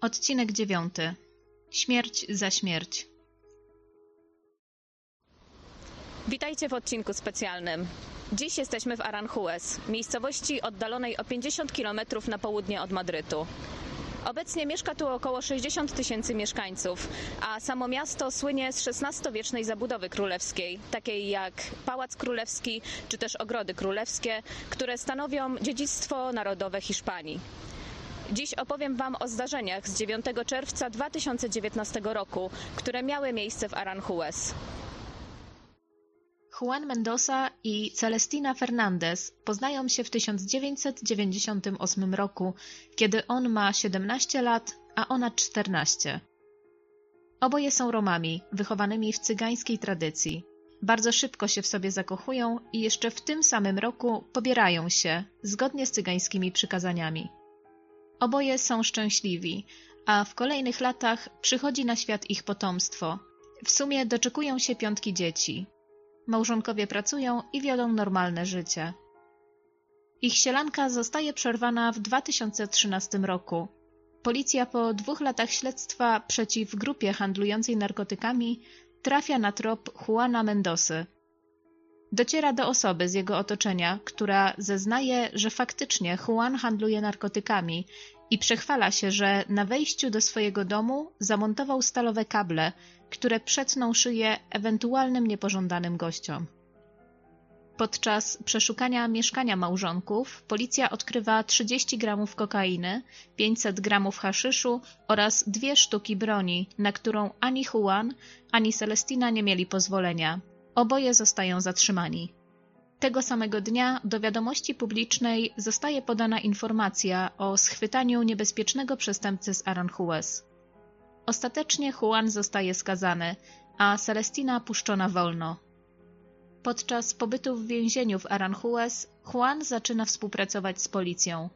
Odcinek dziewiąty. Śmierć za śmierć. Witajcie w odcinku specjalnym. Dziś jesteśmy w Aranjuez, miejscowości oddalonej o 50 km na południe od Madrytu. Obecnie mieszka tu około 60 tysięcy mieszkańców, a samo miasto słynie z XVI-wiecznej zabudowy królewskiej, takiej jak Pałac Królewski czy też Ogrody Królewskie, które stanowią dziedzictwo narodowe Hiszpanii. Dziś opowiem Wam o zdarzeniach z 9 czerwca 2019 roku, które miały miejsce w Aranjuez. Juan Mendoza i Celestina Fernandez poznają się w 1998 roku, kiedy on ma 17 lat, a ona 14. Oboje są Romami, wychowanymi w cygańskiej tradycji. Bardzo szybko się w sobie zakochują i jeszcze w tym samym roku pobierają się, zgodnie z cygańskimi przykazaniami. Oboje są szczęśliwi, a w kolejnych latach przychodzi na świat ich potomstwo. W sumie doczekują się piątki dzieci. Małżonkowie pracują i wiodą normalne życie. Ich sielanka zostaje przerwana w 2013 roku. Policja po dwóch latach śledztwa przeciw grupie handlującej narkotykami trafia na trop Juana Mendosy. Dociera do osoby z jego otoczenia, która zeznaje, że faktycznie Juan handluje narkotykami i przechwala się, że na wejściu do swojego domu zamontował stalowe kable, które przetną szyję ewentualnym niepożądanym gościom. Podczas przeszukania mieszkania małżonków policja odkrywa 30 gramów kokainy, 500 gramów haszyszu oraz dwie sztuki broni, na którą ani Juan, ani Celestina nie mieli pozwolenia. Oboje zostają zatrzymani. Tego samego dnia do wiadomości publicznej zostaje podana informacja o schwytaniu niebezpiecznego przestępcy z Aranjuez. Ostatecznie Juan zostaje skazany, a Celestina puszczona wolno. Podczas pobytu w więzieniu w Aranjuez Juan zaczyna współpracować z policją.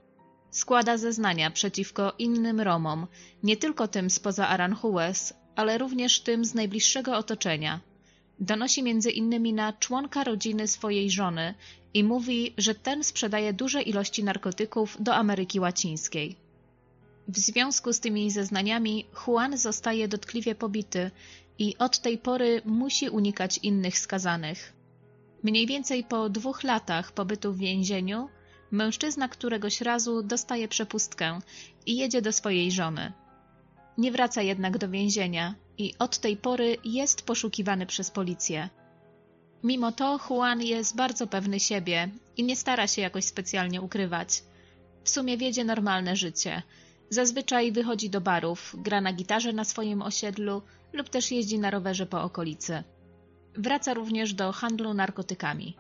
Składa zeznania przeciwko innym Romom, nie tylko tym spoza Aranjuez, ale również tym z najbliższego otoczenia. Donosi między innymi na członka rodziny swojej żony i mówi, że ten sprzedaje duże ilości narkotyków do Ameryki Łacińskiej. W związku z tymi zeznaniami Juan zostaje dotkliwie pobity i od tej pory musi unikać innych skazanych. Mniej więcej po dwóch latach pobytu w więzieniu mężczyzna któregoś razu dostaje przepustkę i jedzie do swojej żony. Nie wraca jednak do więzienia i od tej pory jest poszukiwany przez policję. Mimo to Juan jest bardzo pewny siebie i nie stara się jakoś specjalnie ukrywać. W sumie wiedzie normalne życie. Zazwyczaj wychodzi do barów, gra na gitarze na swoim osiedlu lub też jeździ na rowerze po okolicy. Wraca również do handlu narkotykami.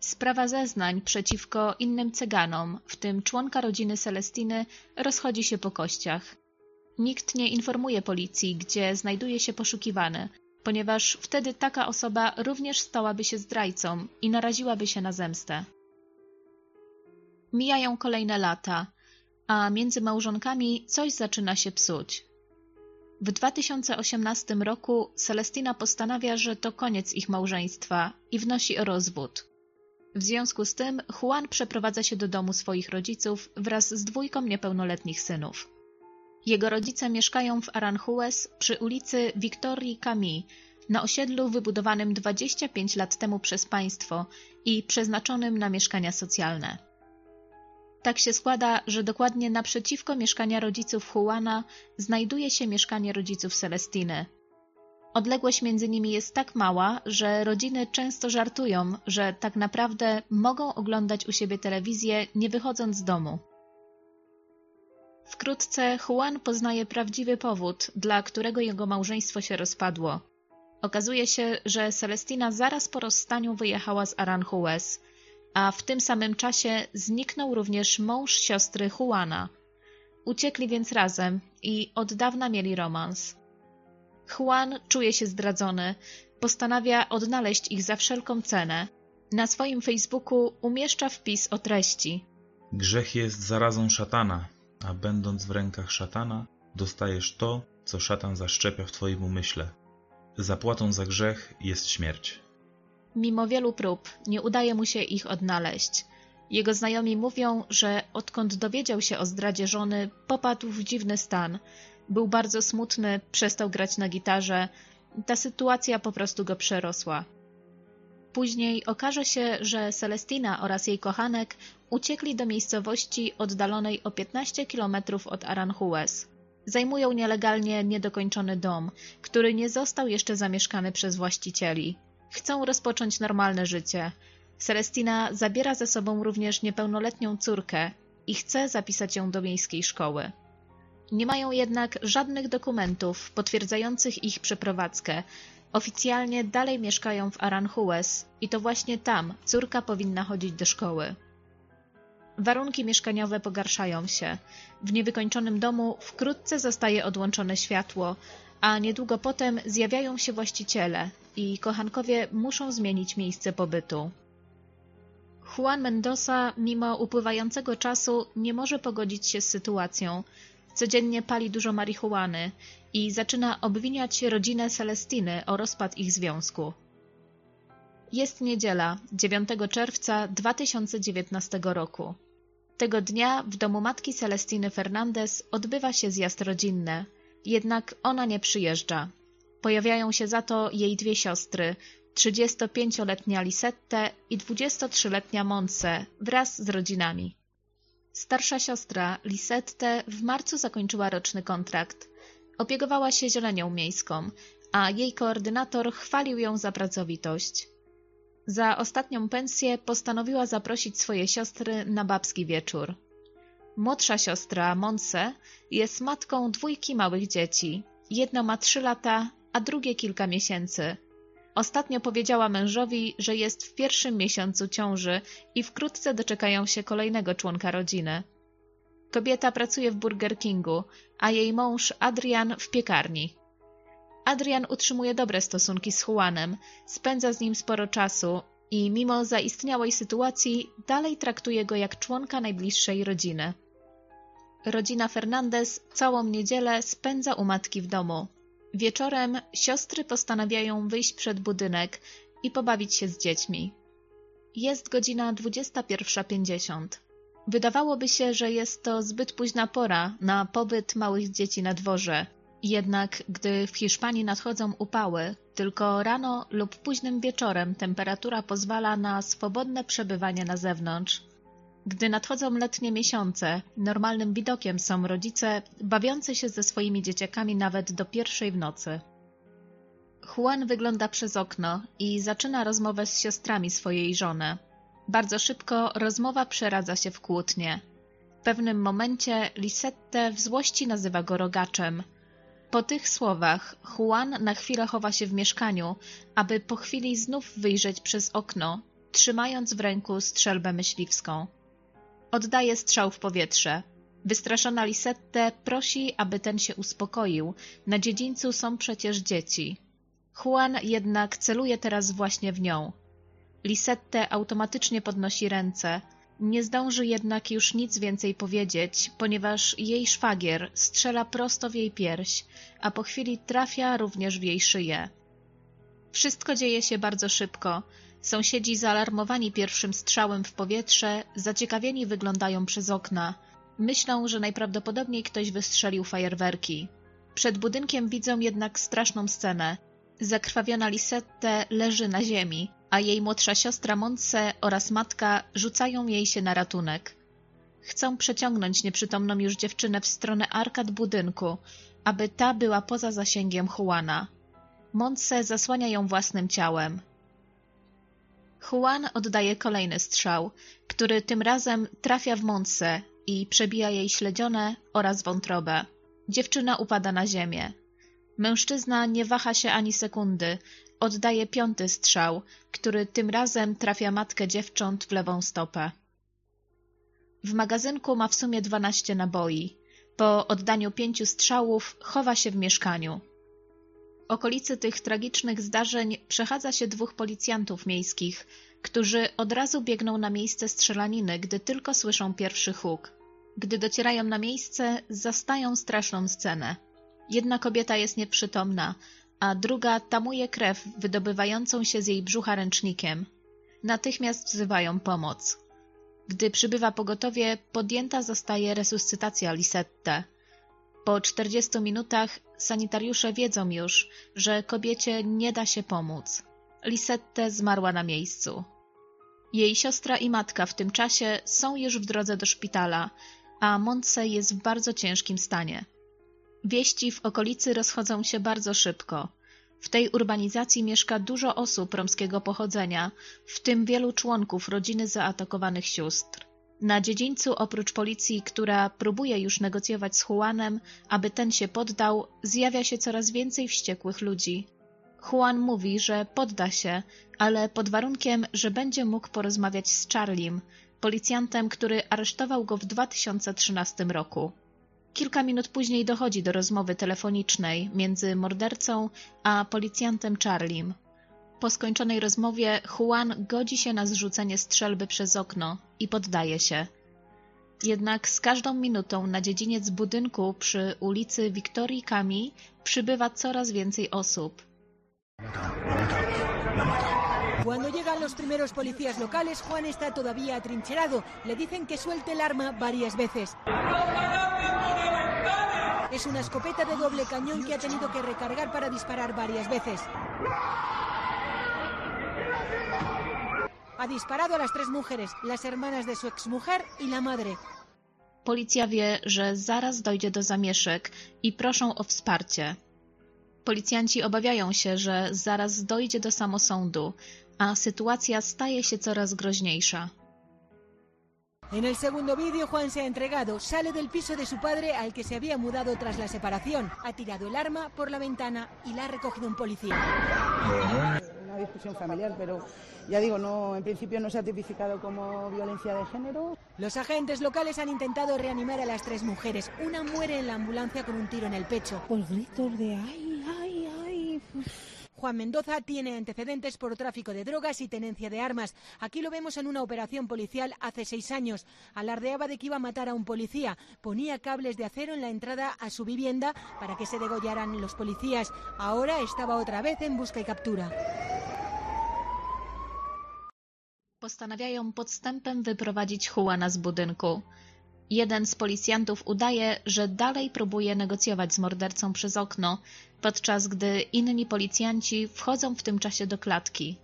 Sprawa zeznań przeciwko innym cyganom, w tym członka rodziny Celestiny, rozchodzi się po kościach. Nikt nie informuje policji, gdzie znajduje się poszukiwany, ponieważ wtedy taka osoba również stałaby się zdrajcą i naraziłaby się na zemstę. Mijają kolejne lata, a między małżonkami coś zaczyna się psuć. W 2018 roku Celestina postanawia, że to koniec ich małżeństwa i wnosi o rozwód. W związku z tym Juan przeprowadza się do domu swoich rodziców wraz z dwójką niepełnoletnich synów. Jego rodzice mieszkają w Aranjuez przy ulicy Victorii Camille, na osiedlu wybudowanym 25 lat temu przez państwo i przeznaczonym na mieszkania socjalne. Tak się składa, że dokładnie naprzeciwko mieszkania rodziców Juana znajduje się mieszkanie rodziców Celestiny. Odległość między nimi jest tak mała, że rodziny często żartują, że tak naprawdę mogą oglądać u siebie telewizję nie wychodząc z domu. Wkrótce Juan poznaje prawdziwy powód, dla którego jego małżeństwo się rozpadło. Okazuje się, że Celestina zaraz po rozstaniu wyjechała z Aranjuez, a w tym samym czasie zniknął również mąż siostry Juana. Uciekli więc razem i od dawna mieli romans. Juan czuje się zdradzony, postanawia odnaleźć ich za wszelką cenę. Na swoim Facebooku umieszcza wpis o treści. Grzech jest zarazą szatana, a będąc w rękach szatana, dostajesz to, co szatan zaszczepia w twoim umyśle. Zapłatą za grzech jest śmierć. Mimo wielu prób nie udaje mu się ich odnaleźć. Jego znajomi mówią, że odkąd dowiedział się o zdradzie żony, popadł w dziwny stan. Był bardzo smutny, przestał grać na gitarze. Ta sytuacja po prostu go przerosła. Później okaże się, że Celestina oraz jej kochanek uciekli do miejscowości oddalonej o 15 km od Aranjuez. Zajmują nielegalnie niedokończony dom, który nie został jeszcze zamieszkany przez właścicieli. Chcą rozpocząć normalne życie. Celestina zabiera ze sobą również niepełnoletnią córkę i chce zapisać ją do miejskiej szkoły. Nie mają jednak żadnych dokumentów potwierdzających ich przeprowadzkę. Oficjalnie dalej mieszkają w Aranjuez i to właśnie tam córka powinna chodzić do szkoły. Warunki mieszkaniowe pogarszają się. W niewykończonym domu wkrótce zostaje odłączone światło, a niedługo potem zjawiają się właściciele i kochankowie muszą zmienić miejsce pobytu. Juan Mendoza, mimo upływającego czasu, nie może pogodzić się z sytuacją. Codziennie pali dużo marihuany i zaczyna obwiniać rodzinę Celestiny o rozpad ich związku. Jest niedziela, 9 czerwca 2019 roku. Tego dnia w domu matki Celestiny Fernandez odbywa się zjazd rodzinny, jednak ona nie przyjeżdża. Pojawiają się za to jej dwie siostry, 35-letnia Lisette i 23-letnia Montse wraz z rodzinami. Starsza siostra, Lisette, w marcu zakończyła roczny kontrakt. Opiekowała się zielenią miejską, a jej koordynator chwalił ją za pracowitość. Za ostatnią pensję postanowiła zaprosić swoje siostry na babski wieczór. Młodsza siostra, Monse, jest matką dwójki małych dzieci. Jedno ma trzy lata, a drugie kilka miesięcy. Ostatnio powiedziała mężowi, że jest w pierwszym miesiącu ciąży i wkrótce doczekają się kolejnego członka rodziny. Kobieta pracuje w Burger Kingu, a jej mąż Adrian w piekarni. Adrian utrzymuje dobre stosunki z Juanem, spędza z nim sporo czasu i mimo zaistniałej sytuacji dalej traktuje go jak członka najbliższej rodziny. Rodzina Fernandez całą niedzielę spędza u matki w domu. Wieczorem siostry postanawiają wyjść przed budynek i pobawić się z dziećmi. Jest godzina 21.50. Wydawałoby się, że jest to zbyt późna pora na pobyt małych dzieci na dworze. Jednak gdy w Hiszpanii nadchodzą upały, tylko rano lub późnym wieczorem temperatura pozwala na swobodne przebywanie na zewnątrz. Gdy nadchodzą letnie miesiące, normalnym widokiem są rodzice bawiący się ze swoimi dzieciakami nawet do pierwszej w nocy. Juan wygląda przez okno i zaczyna rozmowę z siostrami swojej żony. Bardzo szybko rozmowa przeradza się w kłótnie. W pewnym momencie Lisette w złości nazywa go rogaczem. Po tych słowach Juan na chwilę chowa się w mieszkaniu, aby po chwili znów wyjrzeć przez okno, trzymając w ręku strzelbę myśliwską. Oddaje strzał w powietrze. Wystraszona Lisette prosi, aby ten się uspokoił. Na dziedzińcu są przecież dzieci. Juan jednak celuje teraz właśnie w nią. Lisette automatycznie podnosi ręce. Nie zdąży jednak już nic więcej powiedzieć, ponieważ jej szwagier strzela prosto w jej pierś, a po chwili trafia również w jej szyję. Wszystko dzieje się bardzo szybko. Sąsiedzi zaalarmowani pierwszym strzałem w powietrze, zaciekawieni wyglądają przez okna. Myślą, że najprawdopodobniej ktoś wystrzelił fajerwerki. Przed budynkiem widzą jednak straszną scenę. Zakrwawiona Lisette leży na ziemi, a jej młodsza siostra Montse oraz matka rzucają jej się na ratunek. Chcą przeciągnąć nieprzytomną już dziewczynę w stronę arkad budynku, aby ta była poza zasięgiem Juana. Montse zasłania ją własnym ciałem. Juan oddaje kolejny strzał, który tym razem trafia w Montse i przebija jej śledzione oraz wątrobę. Dziewczyna upada na ziemię. Mężczyzna nie waha się ani sekundy, oddaje piąty strzał, który tym razem trafia matkę dziewcząt w lewą stopę. W magazynku ma w sumie dwanaście naboi. Po oddaniu pięciu strzałów chowa się w mieszkaniu. Okolicy tych tragicznych zdarzeń przechadza się dwóch policjantów miejskich, którzy od razu biegną na miejsce strzelaniny, gdy tylko słyszą pierwszy huk. Gdy docierają na miejsce, zastają straszną scenę. Jedna kobieta jest nieprzytomna, a druga tamuje krew wydobywającą się z jej brzucha ręcznikiem. Natychmiast wzywają pomoc. Gdy przybywa pogotowie, podjęta zostaje resuscytacja Lisette. Po 40 minutach sanitariusze wiedzą już, że kobiecie nie da się pomóc. Lisette zmarła na miejscu. Jej siostra i matka w tym czasie są już w drodze do szpitala, a Montse jest w bardzo ciężkim stanie. Wieści w okolicy rozchodzą się bardzo szybko. W tej urbanizacji mieszka dużo osób romskiego pochodzenia, w tym wielu członków rodziny zaatakowanych sióstr. Na dziedzińcu oprócz policji, która próbuje już negocjować z Juanem, aby ten się poddał, zjawia się coraz więcej wściekłych ludzi. Juan mówi, że podda się, ale pod warunkiem, że będzie mógł porozmawiać z Charlim, policjantem, który aresztował go w 2013 roku. Kilka minut później dochodzi do rozmowy telefonicznej między mordercą a policjantem Charlim. Po skończonej rozmowie Juan godzi się na zrzucenie strzelby przez okno i poddaje się. Jednak z każdą minutą na dziedziniec budynku przy ulicy Wiktorii Kami przybywa coraz więcej osób. Cuando llegan los primeros policías locales, Juan está todavía atrincherado. Le dicen que suelte el arma varias veces. Es una escopeta de doble cañón que ha tenido que recargar para disparar varias veces. Ha disparado a las tres mujeres, las hermanas de su exmujer y la madre. Policja wie, że zaraz dojdzie do zamieszek i proszą o wsparcie. Policjanci obawiają się, że zaraz dojdzie do samosądu, a sytuacja staje się coraz groźniejsza. En el segundo vídeo, Juan se ha entregado, sale del piso de su padre al que se había mudado tras la separación, ha tirado el arma por la ventana y la ha recogido un policía. Discusión familiar, pero ya digo, no, en principio no se ha tipificado como violencia de género. Los agentes locales han intentado reanimar a las tres mujeres. Una muere en la ambulancia con un tiro en el pecho. Pues gritos de ay, ay, ay. Juan Mendoza tiene antecedentes por tráfico de drogas y tenencia de armas. Aquí lo vemos en una operación policial hace seis años. Alardeaba de que iba a matar a un policía. Ponía cables de acero en la entrada a su vivienda para que se degollaran los policías. Ahora estaba otra vez en busca y captura. Postanawiają podstępem wyprowadzić Juana z budynku. Jeden z policjantów udaje, że dalej próbuje negocjować z mordercą przez okno, podczas gdy inni policjanci wchodzą w tym czasie do klatki.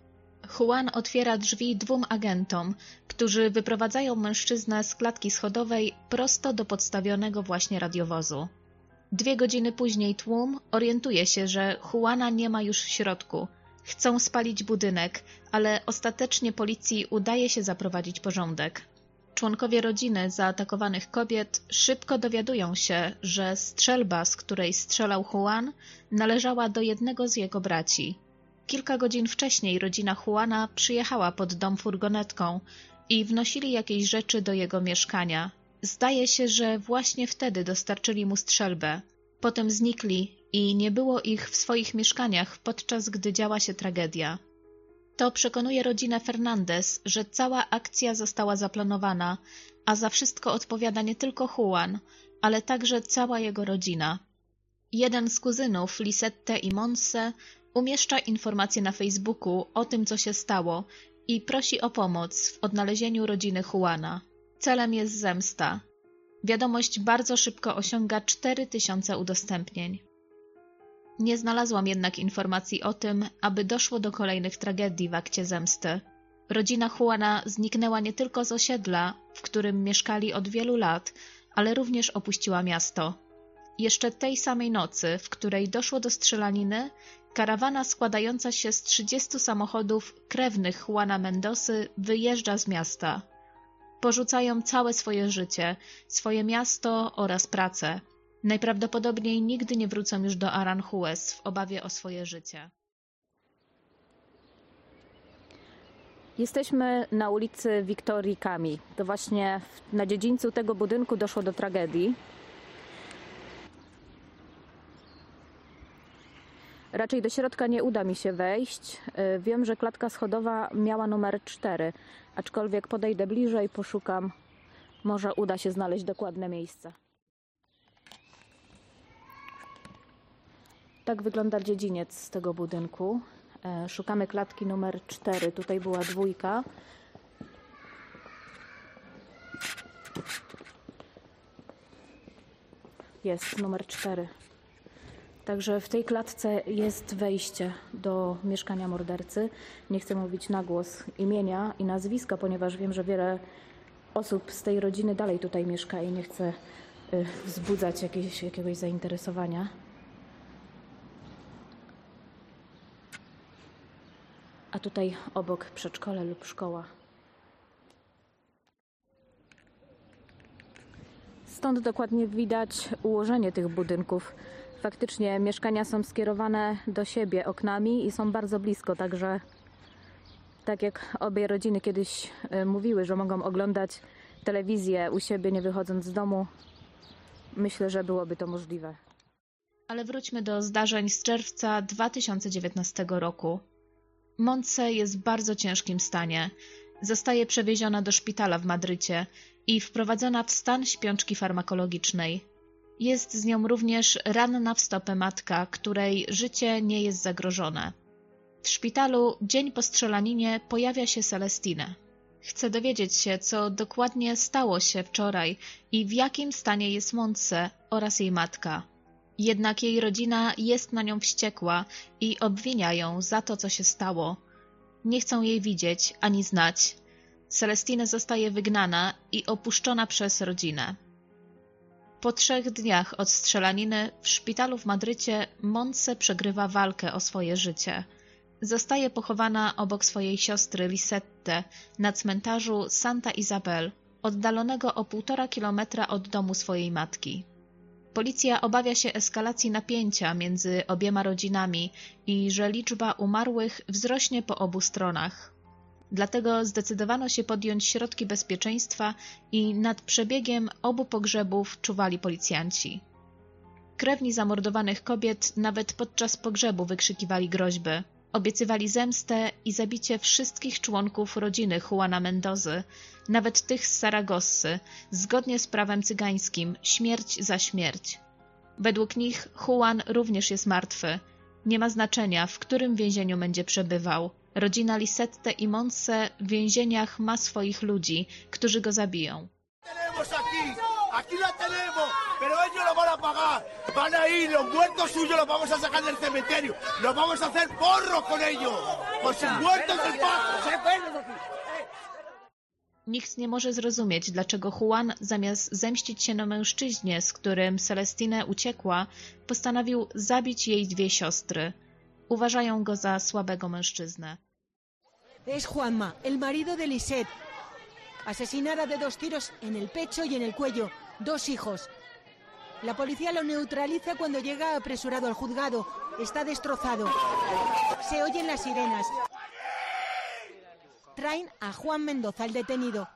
Juan otwiera drzwi dwóm agentom, którzy wyprowadzają mężczyznę z klatki schodowej prosto do podstawionego właśnie radiowozu. Dwie godziny później tłum orientuje się, że Juana nie ma już w środku. Chcą spalić budynek, ale ostatecznie policji udaje się zaprowadzić porządek. Członkowie rodziny zaatakowanych kobiet szybko dowiadują się, że strzelba, z której strzelał Juan, należała do jednego z jego braci. Kilka godzin wcześniej rodzina Juana przyjechała pod dom furgonetką i wnosili jakieś rzeczy do jego mieszkania. Zdaje się, że właśnie wtedy dostarczyli mu strzelbę. Potem znikli i nie było ich w swoich mieszkaniach, podczas gdy działa się tragedia. To przekonuje rodzinę Fernandez, że cała akcja została zaplanowana, a za wszystko odpowiada nie tylko Juan, ale także cała jego rodzina. Jeden z kuzynów, Lisette i Monse, umieszcza informacje na Facebooku o tym, co się stało i prosi o pomoc w odnalezieniu rodziny Juana. Celem jest zemsta. Wiadomość bardzo szybko osiąga 4000 udostępnień. Nie znalazłam jednak informacji o tym, aby doszło do kolejnych tragedii w akcie zemsty. Rodzina Juana zniknęła nie tylko z osiedla, w którym mieszkali od wielu lat, ale również opuściła miasto. Jeszcze tej samej nocy, w której doszło do strzelaniny, karawana składająca się z 30 samochodów krewnych Juana Mendosy wyjeżdża z miasta. Porzucają całe swoje życie, swoje miasto oraz pracę. Najprawdopodobniej nigdy nie wrócą już do Aranjuez w obawie o swoje życie. Jesteśmy na ulicy Wiktorii Kami. To właśnie na dziedzińcu tego budynku doszło do tragedii. Raczej do środka nie uda mi się wejść. Y, Wiem, że klatka schodowa miała numer 4, aczkolwiek podejdę bliżej, poszukam. Może uda się znaleźć dokładne miejsce. Tak wygląda dziedziniec z tego budynku. E, szukamy klatki numer 4. Tutaj była dwójka. Jest numer 4. Także w tej klatce jest wejście do mieszkania mordercy. Nie chcę mówić na głos imienia i nazwiska, ponieważ wiem, że wiele osób z tej rodziny dalej tutaj mieszka i nie chcę e, wzbudzać jakiegoś, jakiegoś zainteresowania. A tutaj obok przedszkole lub szkoła. Stąd dokładnie widać ułożenie tych budynków. Faktycznie mieszkania są skierowane do siebie oknami i są bardzo blisko, także tak jak obie rodziny kiedyś y, mówiły, że mogą oglądać telewizję u siebie, nie wychodząc z domu, myślę, że byłoby to możliwe. Ale wróćmy do zdarzeń z czerwca 2019 roku. Montse jest w bardzo ciężkim stanie. Zostaje przewieziona do szpitala w Madrycie i wprowadzona w stan śpiączki farmakologicznej. Jest z nią również ranna w stopę matka, której życie nie jest zagrożone. W szpitalu dzień po strzelaninie pojawia się Celestina. Chce dowiedzieć się, co dokładnie stało się wczoraj i w jakim stanie jest Montse oraz jej matka. Jednak jej rodzina jest na nią wściekła i obwinia ją za to, co się stało. Nie chcą jej widzieć ani znać. Celestina zostaje wygnana i opuszczona przez rodzinę. Po trzech dniach od strzelaniny w szpitalu w Madrycie Montse przegrywa walkę o swoje życie. Zostaje pochowana obok swojej siostry Lisette na cmentarzu Santa Isabel, oddalonego o półtora kilometra od domu swojej matki. Policja obawia się eskalacji napięcia między obiema rodzinami i że liczba umarłych wzrośnie po obu stronach. Dlatego zdecydowano się podjąć środki bezpieczeństwa i nad przebiegiem obu pogrzebów czuwali policjanci. Krewni zamordowanych kobiet nawet podczas pogrzebu wykrzykiwali groźby. Obiecywali zemstę i zabicie wszystkich członków rodziny Juana Mendozy, nawet tych z Saragossy, zgodnie z prawem cygańskim, śmierć za śmierć. Według nich Juan również jest martwy. Nie ma znaczenia, w którym więzieniu będzie przebywał. Rodzina Lisette i Monse w więzieniach ma swoich ludzi, którzy go zabiją. Aquí, la tenemos, pero ellos lo van a pagar. Van a ir, los muertos suyos los vamos a sacar del cementerio, los vamos a hacer porros con ellos, con sus muertos del paso. Nikt nie może zrozumieć, dlaczego Juan, zamiast zemścić się na mężczyźnie, z którym Celestine uciekła, postanowił zabić jej dwie siostry. Uważają go za słabego mężczyznę. Es Juanma, el marido de Lisette, asesinada de dos tiros en el pecho y en el cuello, dos hijos. La policía lo neutraliza cuando llega apresurado al juzgado. Está destrozado. Se oyen las sirenas. Traen a Juan Mendoza, el detenido.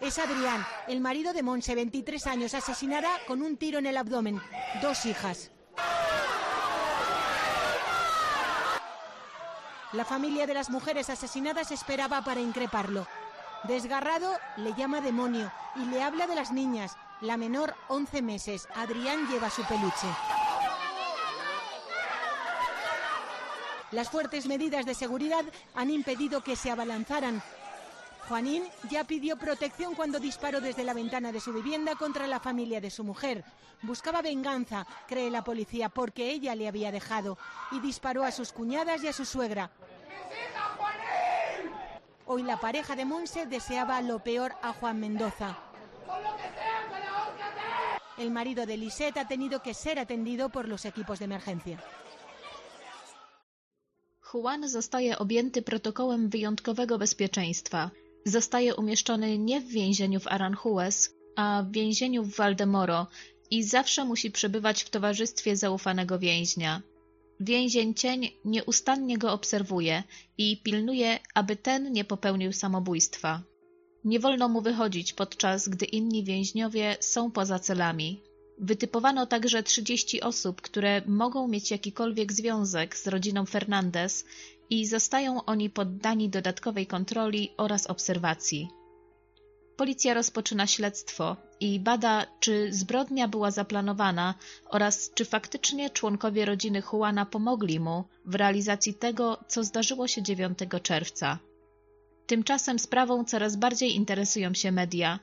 Es Adrián, el marido de Monse, 23 años, asesinada con un tiro en el abdomen. Dos hijas. La familia de las mujeres asesinadas esperaba para increparlo. Desgarrado, le llama demonio y le habla de las niñas. La menor, 11 meses. Adrián lleva su peluche. Las fuertes medidas de seguridad han impedido que se abalanzaran. Juanín ya pidió protección cuando disparó desde la ventana de su vivienda contra la familia de su mujer. Buscaba venganza, cree la policía, porque ella le había dejado y disparó a sus cuñadas y a su suegra. Hoy la pareja de Monse deseaba lo peor a Juan Mendoza. El marido de Lisette ha tenido que ser atendido por los equipos de emergencia. Juan zostaje objęty protokołem wyjątkowego bezpieczeństwa. Zostaje umieszczony nie w więzieniu w Aranjuez, a w więzieniu w Valdemoro i zawsze musi przebywać w towarzystwie zaufanego więźnia. Więzień cień nieustannie go obserwuje i pilnuje, aby ten nie popełnił samobójstwa. Nie wolno mu wychodzić, podczas gdy inni więźniowie są poza celami. Wytypowano także 30 osób, które mogą mieć jakikolwiek związek z rodziną Fernandez i zostają oni poddani dodatkowej kontroli oraz obserwacji. Policja rozpoczyna śledztwo i bada, czy zbrodnia była zaplanowana oraz czy faktycznie członkowie rodziny Juana pomogli mu w realizacji tego, co zdarzyło się 9 czerwca. Tymczasem sprawą coraz bardziej interesują się media,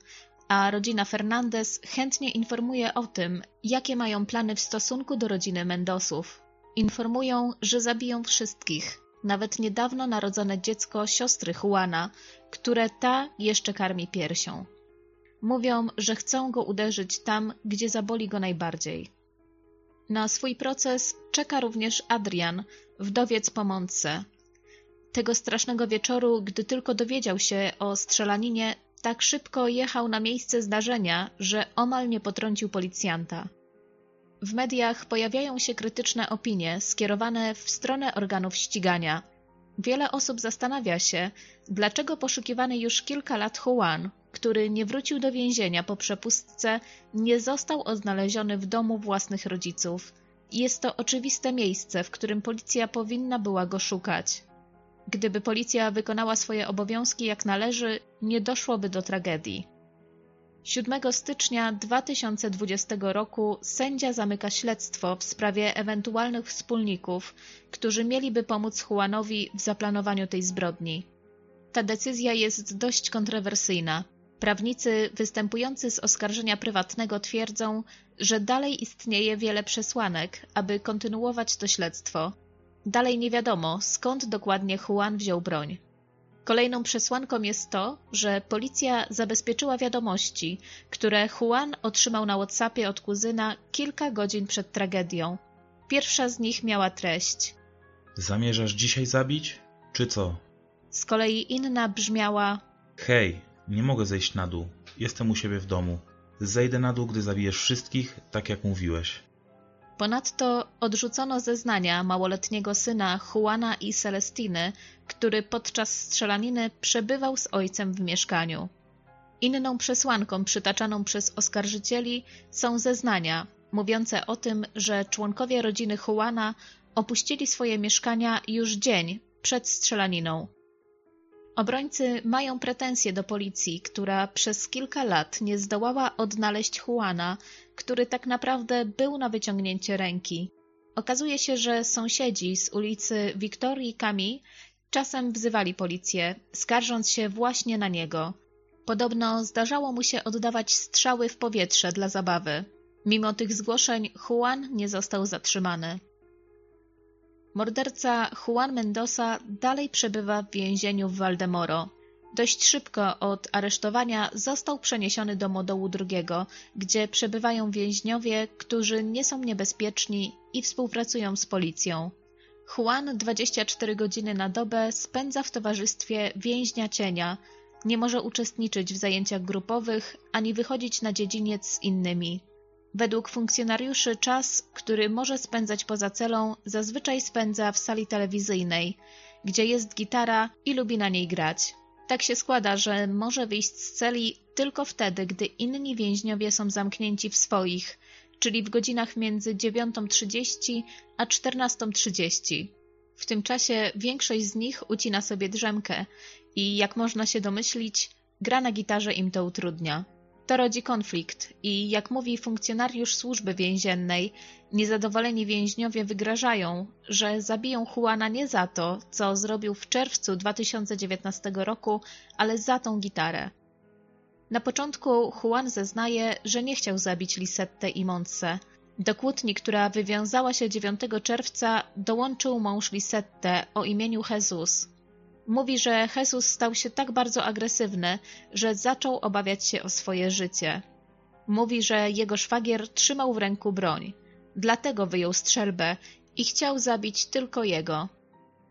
a rodzina Fernandez chętnie informuje o tym, jakie mają plany w stosunku do rodziny Mendosów. Informują, że zabiją wszystkich, nawet niedawno narodzone dziecko siostry Juana, które ta jeszcze karmi piersią. Mówią, że chcą go uderzyć tam, gdzie zaboli go najbardziej. Na swój proces czeka również Adrian, wdowiec po Montse. Tego strasznego wieczoru, gdy tylko dowiedział się o strzelaninie, tak szybko jechał na miejsce zdarzenia, że omal nie potrącił policjanta. W mediach pojawiają się krytyczne opinie skierowane w stronę organów ścigania. Wiele osób zastanawia się, dlaczego poszukiwany już kilka lat Juan, który nie wrócił do więzienia po przepustce, nie został odnaleziony w domu własnych rodziców. Jest to oczywiste miejsce, w którym policja powinna była go szukać. Gdyby policja wykonała swoje obowiązki jak należy, nie doszłoby do tragedii. 7 stycznia 2020 roku sędzia zamyka śledztwo w sprawie ewentualnych wspólników, którzy mieliby pomóc Juanowi w zaplanowaniu tej zbrodni. Ta decyzja jest dość kontrowersyjna. Prawnicy występujący z oskarżenia prywatnego twierdzą, że dalej istnieje wiele przesłanek, aby kontynuować to śledztwo. Dalej nie wiadomo, skąd dokładnie Juan wziął broń. Kolejną przesłanką jest to, że policja zabezpieczyła wiadomości, które Juan otrzymał na WhatsAppie od kuzyna kilka godzin przed tragedią. Pierwsza z nich miała treść. Zamierzasz dzisiaj zabić? Czy co? Z kolei inna brzmiała: Hej, nie mogę zejść na dół. Jestem u siebie w domu. Zejdę na dół, gdy zabijesz wszystkich, tak jak mówiłeś. Ponadto odrzucono zeznania małoletniego syna Juana i Celestiny, który podczas strzelaniny przebywał z ojcem w mieszkaniu. Inną przesłanką przytaczaną przez oskarżycieli są zeznania mówiące o tym, że członkowie rodziny Juana opuścili swoje mieszkania już dzień przed strzelaniną. Obrońcy mają pretensje do policji, która przez kilka lat nie zdołała odnaleźć Juana, który tak naprawdę był na wyciągnięcie ręki. Okazuje się, że sąsiedzi z ulicy Wiktorii Kami czasem wzywali policję, skarżąc się właśnie na niego. Podobno zdarzało mu się oddawać strzały w powietrze dla zabawy. Mimo tych zgłoszeń Juan nie został zatrzymany. Morderca Juan Mendoza dalej przebywa w więzieniu w Valdemoro. Dość szybko od aresztowania został przeniesiony do modołu II, gdzie przebywają więźniowie, którzy nie są niebezpieczni i współpracują z policją. Juan 24 godziny na dobę spędza w towarzystwie więźnia cienia, nie może uczestniczyć w zajęciach grupowych ani wychodzić na dziedziniec z innymi. Według funkcjonariuszy czas, który może spędzać poza celą, zazwyczaj spędza w sali telewizyjnej, gdzie jest gitara i lubi na niej grać. Tak się składa, że może wyjść z celi tylko wtedy, gdy inni więźniowie są zamknięci w swoich, czyli w godzinach między 9.30 a 14.30. W tym czasie większość z nich ucina sobie drzemkę i, jak można się domyślić, gra na gitarze im to utrudnia. To rodzi konflikt i, jak mówi funkcjonariusz służby więziennej, niezadowoleni więźniowie wygrażają, że zabiją Juana nie za to, co zrobił w czerwcu 2019 roku, ale za tą gitarę. Na początku Juan zeznaje, że nie chciał zabić Lisette i Montse. Do kłótni, która wywiązała się 9 czerwca, dołączył mąż Lisette o imieniu Jesus. Mówi, że Jesus stał się tak bardzo agresywny, że zaczął obawiać się o swoje życie. Mówi, że jego szwagier trzymał w ręku broń. Dlatego wyjął strzelbę i chciał zabić tylko jego.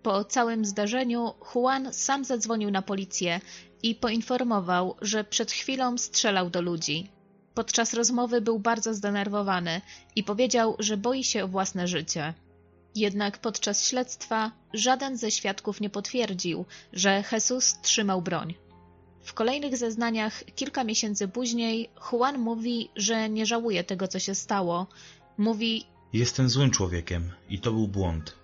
Po całym zdarzeniu Juan sam zadzwonił na policję i poinformował, że przed chwilą strzelał do ludzi. Podczas rozmowy był bardzo zdenerwowany i powiedział, że boi się o własne życie. Jednak podczas śledztwa żaden ze świadków nie potwierdził, że Jesus trzymał broń. W kolejnych zeznaniach kilka miesięcy później Juan mówi, że nie żałuje tego, co się stało. Mówi: Jestem złym człowiekiem i to był błąd,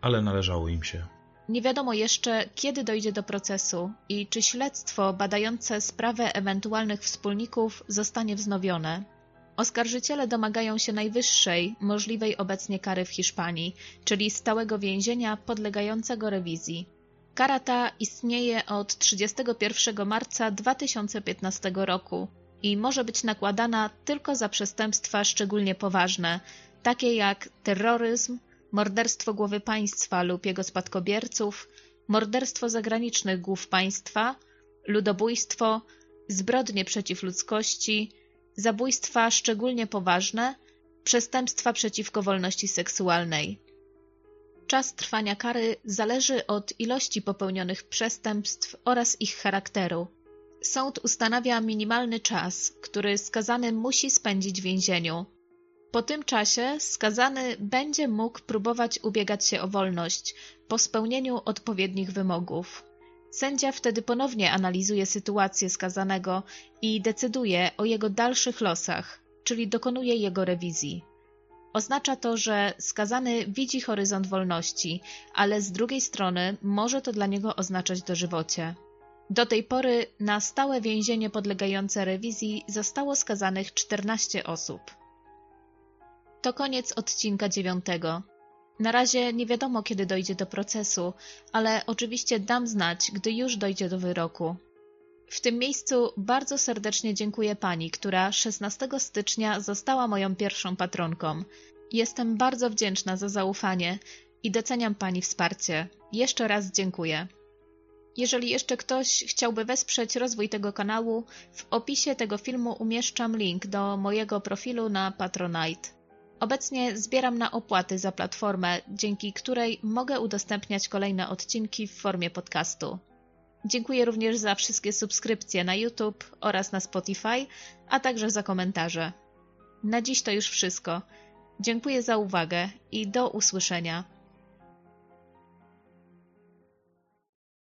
ale należało im się. Nie wiadomo jeszcze, kiedy dojdzie do procesu i czy śledztwo badające sprawę ewentualnych wspólników zostanie wznowione. Oskarżyciele domagają się najwyższej możliwej obecnie kary w Hiszpanii, czyli stałego więzienia podlegającego rewizji. Kara ta istnieje od 31 marca 2015 roku i może być nakładana tylko za przestępstwa szczególnie poważne, takie jak terroryzm, morderstwo głowy państwa lub jego spadkobierców, morderstwo zagranicznych głów państwa, ludobójstwo, zbrodnie przeciw ludzkości, zabójstwa szczególnie poważne, przestępstwa przeciwko wolności seksualnej. Czas trwania kary zależy od ilości popełnionych przestępstw oraz ich charakteru. Sąd ustanawia minimalny czas, który skazany musi spędzić w więzieniu. Po tym czasie skazany będzie mógł próbować ubiegać się o wolność po spełnieniu odpowiednich wymogów. Sędzia wtedy ponownie analizuje sytuację skazanego i decyduje o jego dalszych losach, czyli dokonuje jego rewizji. Oznacza to, że skazany widzi horyzont wolności, ale z drugiej strony może to dla niego oznaczać dożywocie. Do tej pory na stałe więzienie podlegające rewizji zostało skazanych 14 osób. To koniec odcinka dziewiątego. Na razie nie wiadomo, kiedy dojdzie do procesu, ale oczywiście dam znać, gdy już dojdzie do wyroku. W tym miejscu bardzo serdecznie dziękuję pani, która 16 stycznia została moją pierwszą patronką. Jestem bardzo wdzięczna za zaufanie i doceniam pani wsparcie. Jeszcze raz dziękuję. Jeżeli jeszcze ktoś chciałby wesprzeć rozwój tego kanału, w opisie tego filmu umieszczam link do mojego profilu na Patronite. Obecnie zbieram na opłaty za platformę, dzięki której mogę udostępniać kolejne odcinki w formie podcastu. Dziękuję również za wszystkie subskrypcje na YouTube oraz na Spotify, a także za komentarze. Na dziś to już wszystko. Dziękuję za uwagę i do usłyszenia.